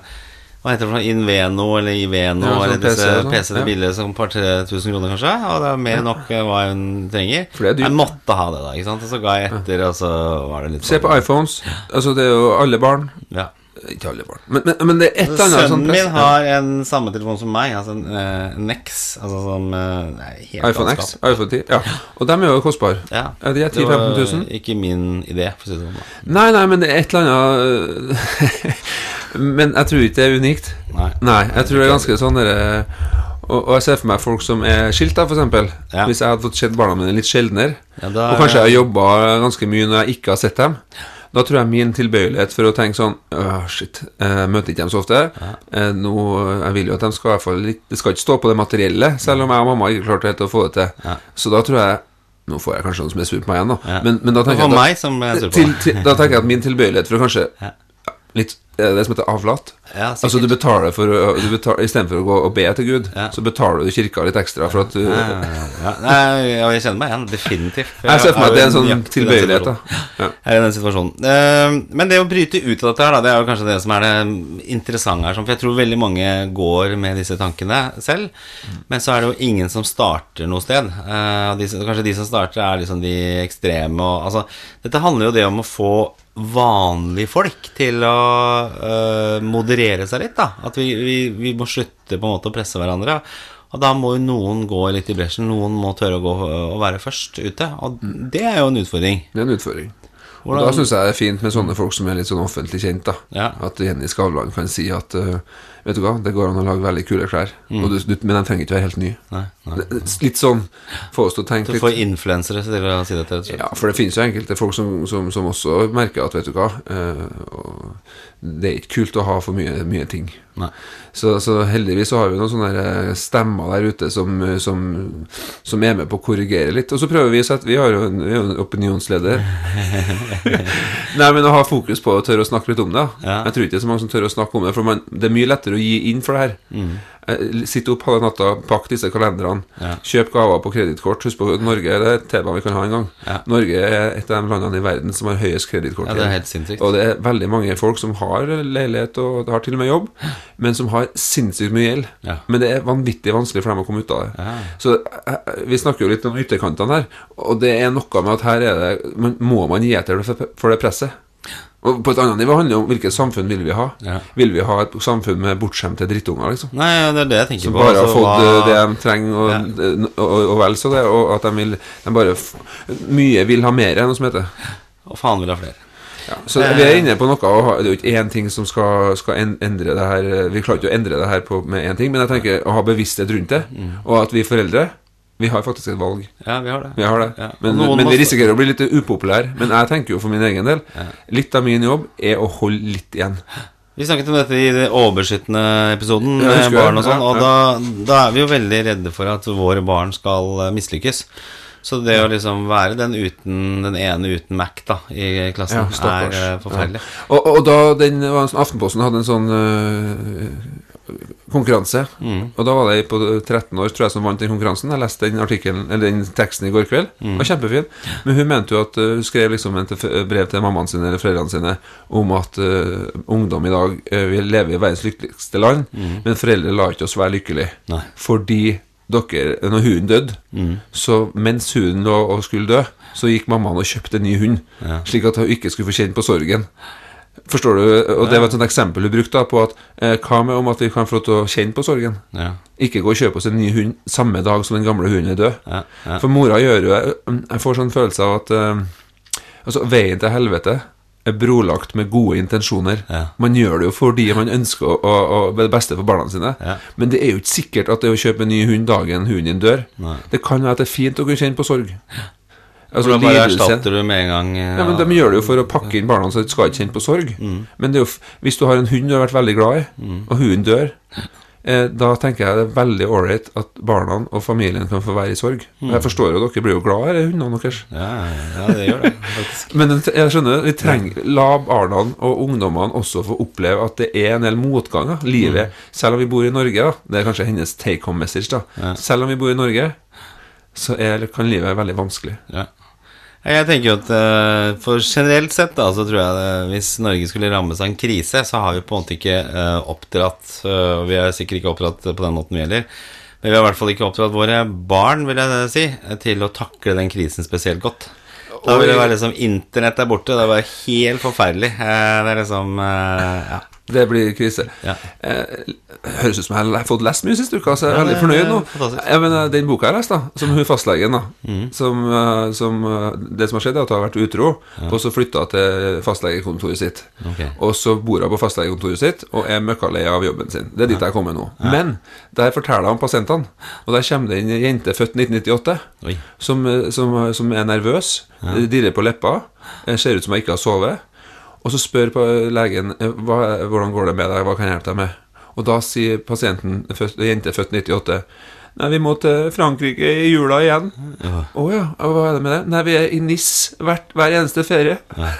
hva heter det for noe? Inveno eller Iveno Ja, sånn eller disse PC og sånn, PC-ene ja. billige som par tre tusen kroner, kanskje. Og det er mer nok eh, hva hun trenger. Er. Jeg måtte ha det, da. ikke sant Og så ga jeg etter, og så var det litt Se på iPhones. Altså Det er jo alle barn. Ja. Ikke alle barn, men, men, men det er et eller annet sånn Sønnen min har en samme telefon som meg, altså en uh, Nex. Altså som uh, nei, iPhone X, iPhone 10. Ja. Og dem er jo kostbare. Ja. De er Det var 10 000-15 000. Ikke min idé, for å si det sånn. Nei, nei, men det er et eller annet Men jeg tror ikke det er unikt. Nei. Nei, jeg tror det er ganske sånn derre og, jeg ser for meg folk som er skilt, da, for. Ja. Hvis jeg hadde fått sett barna mine litt sjeldnere, Ja, da og kanskje jeg har jobba ganske mye når jeg ikke har sett dem, Da tror jeg min tilbøyelighet for å tenke sånn Åh, shit, jeg møter ikke dem så ofte. Ja. nå, jeg vil jo at de skal i hvert fall Det skal ikke stå på det materielle, selv om jeg og mamma ikke klarte helt å få det til. Ja. Så da tror jeg Nå får jeg kanskje noen som er sur på meg igjen, da. Ja. Men, men da tenker jeg på til, til, Da tenker jeg at min tilbøyelighet for å kanskje Ja. litt det det som heter avlat? Ja, altså du betaler for du betaler, Istedenfor å gå og be til Gud, Ja. så betaler du kirka litt ekstra for at du Ja, ja, jeg kjenner meg igjen, definitivt. Jeg ser for meg at det er en sånn tilbøyelighet. Jeg er i den situasjonen. Eh, Men det å bryte ut av dette her, det er jo kanskje det som er det interessante her. For jeg tror veldig mange går med disse tankene selv. Men så er det jo ingen som starter noe sted. Eh, kanskje de som starter, er liksom de ekstreme og Altså, dette handler jo det om å få vanlige folk til å uh, moderere seg litt, da. At vi, vi, vi må slutte på en måte å presse hverandre. Og da må jo noen gå litt i bresjen. Noen må tørre å gå og være først ute. Og det er jo en utfordring. Det er en utfordring. Og Hvordan- Da syns jeg det er fint med sånne folk som er litt sånn offentlig kjent. da Ja. At Jenny Skavlan kan si at uh, Vet du hva, det går an å lage veldig kule klær, og du, men de trenger ikke være helt nye. Nei, Litt sånn for oss til å tenke litt får influensere til å si dette. Ja, for det finnes jo enkelte folk som, som, som også merker at vet du hva eh, og Det er ikke kult å ha for mye, mye ting. Så, så heldigvis så har vi noen sånne stemmer der ute som, som, som er med på å korrigere litt. Og så prøver vi å sette Vi har jo en, en opinionsleder. Nei, men å ha fokus på å tørre å snakke litt om det. Ja. Jeg tror ikke det er så mange som tør å snakke om det, for man, det er mye lettere å gi inn for det her. Mm. Eh, Sitt opp halve natta, pakk disse kalenderne, Ja. kjøp gaver på kredittkort. Husk på Norge det er et tema vi kan ha en gang. Ja. Norge er et av de landene i verden som har høyest kredittkort. Ja, det er helt sinnssykt. Og det er veldig mange folk som har leilighet og har til og med jobb, men som har sinnssykt mye gjeld. Ja. Men det er vanvittig vanskelig for dem å komme ut av det. Så eh, vi snakker jo litt om ytterkantene her, og det er noe med at her er det man, Må man gi etter for det presset? Og på et annet nivå handler det om hvilket samfunn vil vi ha. Ja. Vil vi ha et samfunn med bortskjemte drittunger, liksom? Nei, ja, det er det jeg tenker Som på. bare har altså, fått hva- eh, det de trenger, og, Ja. og, og, og vel så det. Og at de vil de bare Mye vil ha mer, enn noe som heter. Og faen vil ha flere. Ja, så vi er inne på noe og Det er jo ikke én ting som skal, skal endre det her Vi klarer ikke å endre det her på, med én ting, men jeg tenker å ha bevissthet rundt det, Mm. og at vi foreldre Vi har faktisk et valg. Ja, vi har det. Vi har det. Ja. Men, men må- vi risikerer å bli litt upopulære. Men jeg tenker jo for min egen del Litt av min jobb er å holde litt igjen. Vi snakket om dette i den overskyttende episoden Ja, med barn og sånn, og da, da er vi jo veldig redde for at våre barn skal eh, mislykkes. Så det å liksom være den uten Den ene uten Mac da i klassen Ja, er eh, forferdelig. Og, og da den, sånn- Aftenposten hadde en sånn øh, konkurranse. Mm. Og da var det ei på 13 år tror jeg som vant den konkurransen. Jeg leste den artikkelen Eller den teksten i går kveld. Mm. Var kjempefin. Men hun mente jo at øh, Hun skrev liksom et brev til mammaen sine eller foreldrene sine om at uh, ungdom i dag uh, vil leve i verdens lykkeligste land, men foreldre lar ikke oss være lykkelige. Mm. Nei. Fordi dere, når hunden døde, Mm. så mens hunden lå og skulle dø, så gikk mammaen og kjøpte en ny hund, Ja. slik at hun ikke skulle få kjenne på sorgen. Forstår du? Og det var et eksempel du brukte da på at eh, hva med om at vi kan få til å kjenne på sorgen? Ja, Ikke gå og kjøpe oss en ny hund samme dag som den gamle hunden er død. ja, ja. For mora gjør jo Jeg får sånn følelse av at eh, Altså, veien til helvete er brolagt med gode intensjoner. Ja. Man gjør det jo fordi man ønsker å, å, å det beste for barna sine. Ja. Men det er jo ikke sikkert at det å kjøpe en ny hund dagen hunden din dør Nei. Det kan være at det er fint å kunne kjenne på sorg. For da bare erstatter du med en gang ja. Ja, men De gjør det jo for å pakke inn barna så de skal ikke kjenne på sorg. Mm. Men det jo, hvis du har en hund du har vært veldig glad i, og hunden dør, eh, da tenker jeg det er veldig ålreit at barna og familien kan få være i sorg. Mm. Jeg forstår jo dere blir jo glad i hundene deres. ja, ja, det gjør det. Men jeg skjønner, vi trenger La barna og ungdommene også få oppleve at det er en del motganger. Livet, selv om vi bor i Norge, da det er kanskje hennes take home message, da selv om vi bor i Norge, så er, kan livet være veldig vanskelig. Ja. Jeg tenker jo at eh, For generelt sett da Så tror jeg det, Hvis Norge skulle rammes av en krise Så har vi på en måte ikke eh, oppdratt eh, Og vi er sikkert ikke oppdratt på den måten vi gjelder Men vi har i hvert fall ikke oppdratt våre barn Vil jeg si Til å takle den krisen spesielt godt. Da vil det være liksom Internett er borte Det bare helt forferdelig. Eh, Det er liksom eh, Ja Det blir krise. Ja. Eh, høres ut som jeg har fått lest mye siste uka, så jeg er Ja, veldig fornøyd nå. Jeg mener, men, eh, den boka jeg har lest, da, som hun fastlegen da Mm. som, eh, som, eh, Det som har skjedd, er at hun har vært utro, og så flytta til fastlegekontoret sitt. Okay. Og så bor hun på fastlegekontoret sitt og er møkkalei av jobben sin. Det er dit jeg kommer nå. nå. Men der forteller han pasientene, og der kommer det inn ei jente født 1998 som, som, som er nervøs, dirrer på leppa, eh, ser ut som hun ikke har sovet. Og så spør på legen eh, hva, hvordan går det med deg, hva kan jeg hjelpe deg med. Og da sier pasienten, jente født 98 Nei, vi må til Frankrike i jula igjen. Å Ja. ja. hva er det med det? Nei, vi er i NIS hvert, hver eneste ferie. Nei.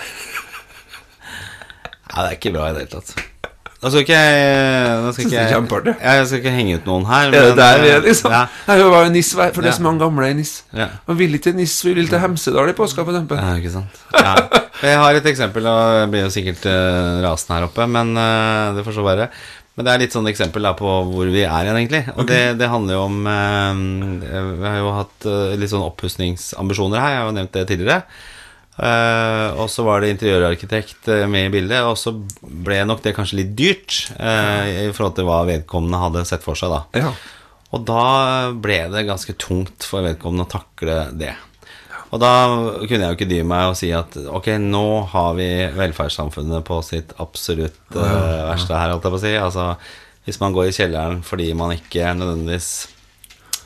Nei, det er ikke bra i det hele tatt. Nå skal ikke jeg skal ikke jeg, jeg skal ikke henge ut noen her. Er men, der vi er, eh, liksom? Ja, Jeg var jo NIS, for det er så mange gamle i NIS. ja. Man vil ikke til NIS, vi vil til Hemsedal i påska, for eksempel. Ja, ikke sant. Ja. Jeg har et eksempel, og jeg blir jo sikkert uh, rasende her oppe, men uh, det får så være. Men det er litt sånn eksempel da på hvor vi er igjen, egentlig. Og det, det handler jo om uh, Vi har jo hatt uh, litt sånn oppussingsambisjoner her, jeg har jo nevnt det tidligere. Eh, og så var det interiørarkitekt eh, med i bildet, og så ble nok det kanskje litt dyrt eh, i forhold til hva vedkommende hadde sett for seg, da. Ja. Og da ble det ganske tungt for vedkommende å takle det. Og da kunne jeg jo ikke dy meg og si at ok, nå har vi velferdssamfunnet på sitt absolutt eh, verste her, holdt jeg på å si. Altså, hvis man går i kjelleren fordi man ikke nødvendigvis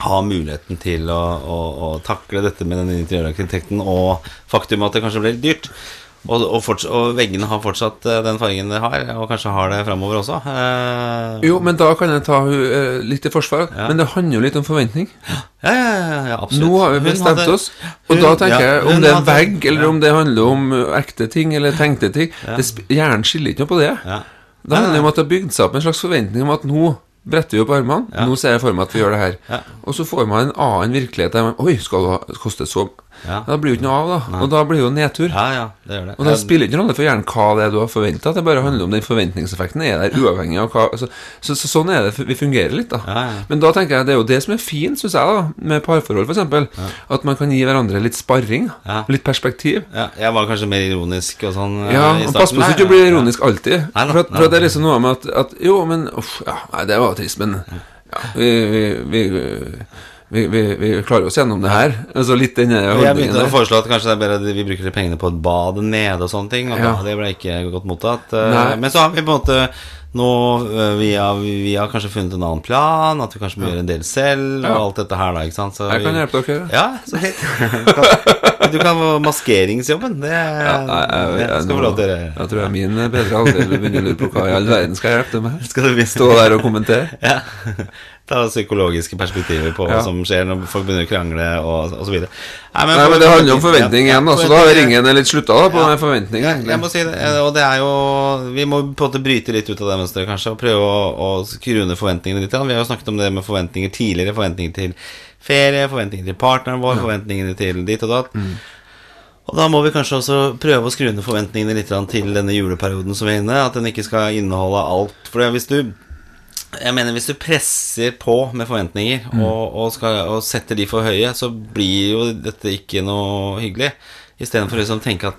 har muligheten til å, å, å takle dette med den interiørarkitekten og faktum at det kanskje blir litt dyrt. Og, og, og veggene har fortsatt eh, den fargen de har, og kanskje har det framover også. Eh, Jo, men da kan jeg ta hun eh, litt i forsvar. Ja. Men det handler jo litt om forventning. Ja, ja, ja, ja absolutt. Nå har vi bestemt hadde- oss, og hun- da tenker jeg om det er en vegg, eller om det handler om uh, ekte ting eller tenkte ting det Hjernen skiller ikke noe på det. ja. Det handler om at det har bygd seg opp en slags forventning om at nå bretter vi opp armene, Ja. nå ser jeg for meg at vi gjør det her. Ja. Og så får man en annen virkelighet der man Oi, skal det koste så Ja. Da blir det jo ikke noe av, da. Og da blir det jo nedtur. Ja, ja, det det. Og det spiller ikke noen rolle for hjernen hva det er du har forventa. Det bare handler om den forventningseffekten er der, uavhengig av hva altså, så, så Sånn er det vi fungerer litt, da. Ja, ja. Men da tenker jeg det er jo det som er fint, syns jeg, da med parforhold, f.eks. At man kan gi hverandre litt sparring. Ja. Litt perspektiv. Ja, jeg var kanskje mer ironisk og sånn eh, Ja, i starten Pass på så du ikke blir ironisk alltid. Nei da, for, at, for at det er liksom noe med at, at Jo, men uff, ja, nei, det var trist, men ja, vi, vi, vi, vi, vi, vi klarer oss gjennom det her. Altså litt denne Jeg begynte å foreslå at kanskje det er bedre vi bruker pengene på et bad nede og sånne ting. Og Ja. det ble ikke godt mottatt. eh, Nei. Men så har vi på en måte nå eh, vi har, vi har kanskje funnet en annen plan, at vi kanskje må gjøre en del selv, og alt dette her, da. ikke sant? Så Jeg kan vi- hjelpe dere. Ja, så helt Du kan få maskeringsjobben. Det, Nei, jeg, det jeg, skal vi lov til å gjøre. jeg tror jeg min bedre halvdel begynner å lure på hva i all verden skal jeg hjelpe til med. Skal du Stå der og kommentere. Ja. Ta psykologiske perspektiver på hva Ja. som skjer når folk begynner å krangle og, osv. så videre. Nei, Nei, men det handler om forventning Ja, igjen, da, så da har ringen litt slutta på Ja. forventning. Ja, jeg må si det, eh, og det er jo Vi må på en måte bryte litt ut av det mønsteret, kanskje, og prøve å, å skru ned forventningene litt. Vi har jo snakket om det med forventninger tidligere. Forventninger til ferie, forventninger til partneren vår, forventningene til dit og datt. Mm. Og da må vi kanskje også prøve å skru ned forventningene litt til denne juleperioden som vi er inne, at den ikke skal inneholde alt. For hvis du jeg mener Hvis du presser på med forventninger Mm. og, og, skal, og setter de for høye, så blir jo dette ikke noe hyggelig. Istedenfor liksom å tenke at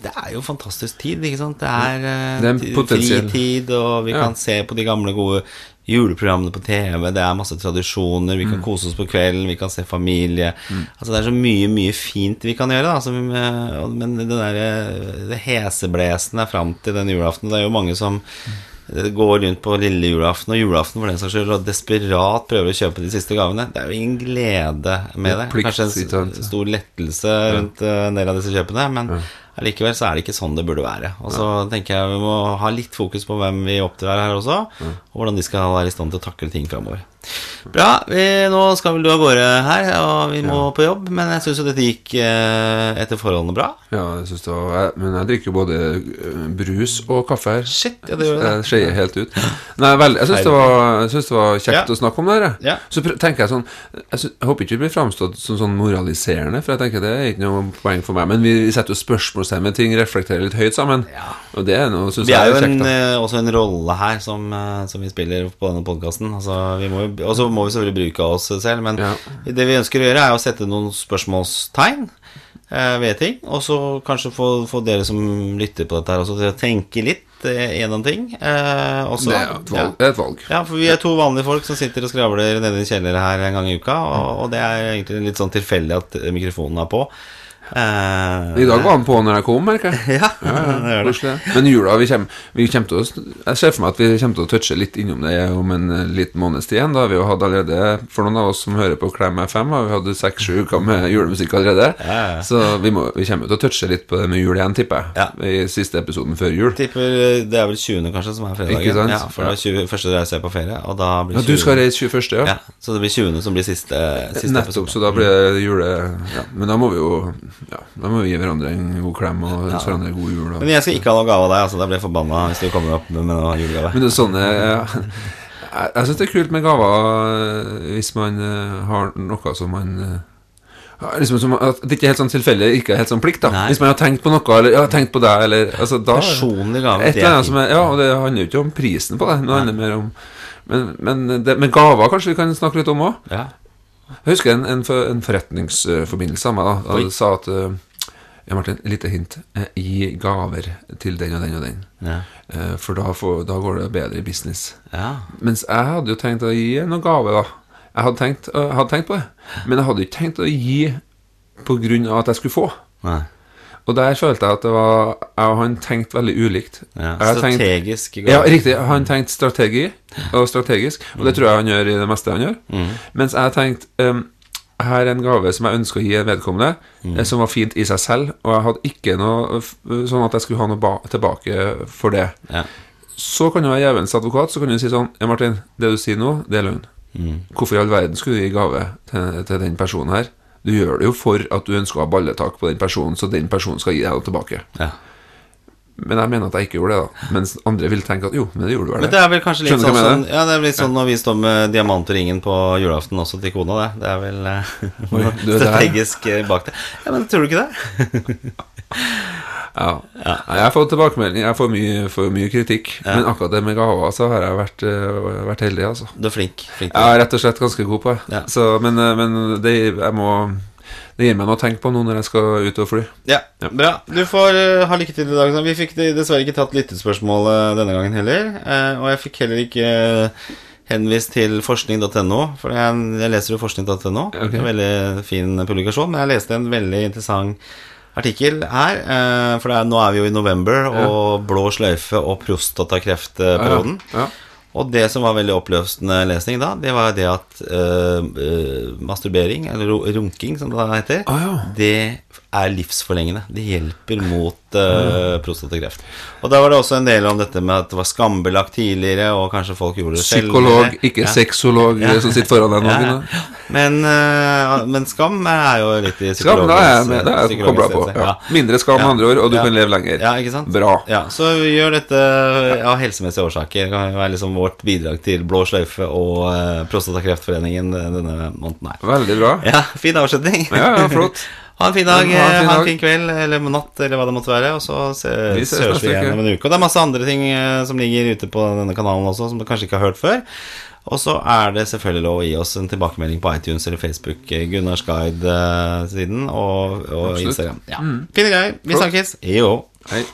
det er jo fantastisk tid, ikke sant? Det er, eh, Det er fritid, og vi Ja. kan se på de gamle, gode juleprogrammene på TV. Det er masse tradisjoner. Vi Mm. kan kose oss på kvelden, vi kan se familie. Altså Det er så mye, mye fint vi kan gjøre, da. Som, eh, men det derre det heseblesende fram til den julaften Det er jo mange som eh, går rundt på lille julaften og julaften for den saks skyld og desperat prøver å kjøpe de siste gavene. Det er jo ingen glede med det. Det Kanskje en stor lettelse rundt eh, en del av disse kjøpene, men allikevel så er det ikke sånn det burde være. Og så tenker jeg vi må ha litt fokus på hvem vi oppdrar her også, og hvordan de skal være i stand til å takle ting framover. Bra. Vi, nå skal vel du av gårde her, og vi må på jobb, men jeg syns jo dette gikk eh, etter forholdene bra. Ja, jeg synes det var Men jeg drikker jo både eh, brus og kaffe her. Shit, ja, det gjør det. Jeg skeier helt ut. Nei, vel, jeg syns det, det var kjekt Ja. å snakke om det her. jeg. Ja. Så tenker jeg sånn jeg, synes, jeg håper ikke vi blir framstått som sånn moraliserende, for jeg tenker det er ikke noe poeng for meg. Men vi setter jo spørsmålstegn ved ting, reflekterer litt høyt sammen. Ja. Og det er noe, synes Vi jeg er jo er en, kjekt. eh, også en rolle her som, eh, som vi spiller på denne podkasten. Altså, vi må jo- og så må vi selvfølgelig bruke oss selv, men Ja. det vi ønsker å gjøre, er å sette noen spørsmålstegn eh, ved ting. Og så kanskje få, få dere som lytter på dette her også til å tenke litt eh, gjennom ting. Eh, også, Det er et ja. valg. Det er et valg. Ja, for vi er to vanlige folk som sitter og skravler nede i kjelleren her en gang i uka, og, og det er egentlig litt sånn tilfeldig at mikrofonen er på. Eh, I dag var han på når jeg kom, merker jeg. Ja, det. Koselig. Men jula, vi kommer, vi kommer til å Jeg ser for meg at vi kommer til å touche litt innom det om en eh, liten måneds tid. Da har vi jo hatt allerede, for noen av oss som hører på Klem FM, har vi hatt seks-sju uker med julemusikk allerede. Ja, ja. Så vi, må, vi kommer til å touche litt på det med jul igjen, tipper jeg. Ja. I siste episoden før jul. Tipper eh, det er vel 20. kanskje som er fredagen. Ja, for det er 20, første reiser jeg på ferie, og da blir Ja, du skal reise 21., ja? Ja, så det blir 20. som blir siste, siste Nettopp, episode. så da blir det jule... Ja, men da må vi jo Ja, da må vi gi hverandre en god klem og ønske hverandre god jul. Og. Men jeg skal ikke ha noe gave av deg, altså. Da blir jeg forbanna hvis du kommer opp med noe julegave. Men det er sånne Jeg, jeg syns det er kult med gaver eh, hvis man eh, har noe som man eh, ja, liksom som at det ikke er helt sånn tilfeldig, ikke er helt sånn plikt. da Nei. Hvis man har tenkt på noe, eller ja, tenkt på deg, eller altså, da, Personlig gave. Et eller er annet som er Ja, og det handler jo ikke om prisen på det, det handler mer om Men, men det, men gaver kanskje vi kan snakke litt om òg. Ja. Jeg husker en, en, for, en forretningsforbindelse av meg. da da sa at eh, Ja, Martin, lite hint. eh, Gi gaver til den og den og den. Ja. Eh, For da, får, da går det bedre i business. ja. Mens jeg hadde jo tenkt å gi noen gave, da. Jeg hadde tenkt, hadde tenkt på det. Men jeg hadde ikke tenkt å gi av at jeg skulle få. Nei. Og der følte jeg at det var Jeg og han tenkte veldig ulikt. Ja. Har tenkt- Strategisk. Ja, riktig. Han tenkte strategi og strategisk, og det tror jeg han gjør i det meste han gjør. Mm. Mens jeg tenkte um, her er en gave som jeg ønsker å gi en vedkommende, Mm. eh, som var fint i seg selv, og jeg hadde ikke noe sånn at jeg skulle ha noe ba tilbake for det. Ja. Så kan du være djevelens advokat, så kan du si sånn Ja, Martin, det du sier nå, det er løgn. Mm. Hvorfor i all verden skulle du gi gave til, til den personen her? Du gjør det jo for at du ønsker å ha balletak på den personen, så den personen skal gi deg noe tilbake. ja. Men jeg mener at jeg ikke gjorde det, da. Mens andre vil tenke at jo, men det gjorde du vel Men det. er vel kanskje litt sånn, sånn? Ja, det er litt sånn når vi står med diamantringen på julaften også til kona, det. Det er vel eh, Oi, strategisk bak det. Ja, men tror du ikke det? Ja. ja. Jeg får tilbakemelding, jeg får mye, får mye kritikk. Men akkurat det med gaver, så har jeg vært, eh, vært heldig, altså. Du er flink. flink Jeg er rett og slett ganske god på det. Ja. Så, men eh, men det, jeg må, det gir meg noe å tenke på nå når jeg skal ut og fly. Ja, bra. Du får uh, ha lykke til i dag. Vi fikk dessverre ikke tatt lyttespørsmålet denne gangen heller. Uh, og jeg fikk heller ikke uh, henvist til forskning.no, for jeg, jeg leser jo forskning.no. Okay. En veldig fin publikasjon. Men jeg leste en veldig interessant artikkel her. eh, for er, nå er vi jo i november, og blå sløyfe og prostatakreftperioden. Ja. Og det som var veldig oppløsende lesning da, det var det at eh, masturbering, eller runking som det da heter, Ah, ja. det er livsforlengende. Det hjelper mot uh, prostatakreft. Og da var det også en del om dette med at det var skambelagt tidligere, og kanskje folk gjorde det selv. Psykolog, ikke Ja. sexolog Ja. som sitter foran deg nå. Ja. Men, uh, men skam er jo litt i Skam, da er jeg med. Det er jeg kobla på. Ja. Mindre skam, med andre ord, og du kan leve lenger. Ja, ikke sant? Bra. Ja, så vi gjør dette av helsemessige årsaker. Det kan være liksom vårt bidrag til Blå sløyfe og uh, Prostatakreftforeningen denne måneden her. Veldig bra. Ja, fin avslutning. Ja, ja, flott. Ha en fin dag, ha en fin ha en fin kveld eller natt, eller hva det måtte være. Og så høres Vi igjen om en uke. Og det er masse andre ting eh, som ligger ute på denne kanalen også, som du kanskje ikke har hørt før. Og så er det selvfølgelig lov å gi oss en tilbakemelding på iTunes eller Facebook, eh, Gunnars Guide-siden og, og Absolutt. Instagram. Ja. Fine greier. Vi snakkes. Jo. Hei.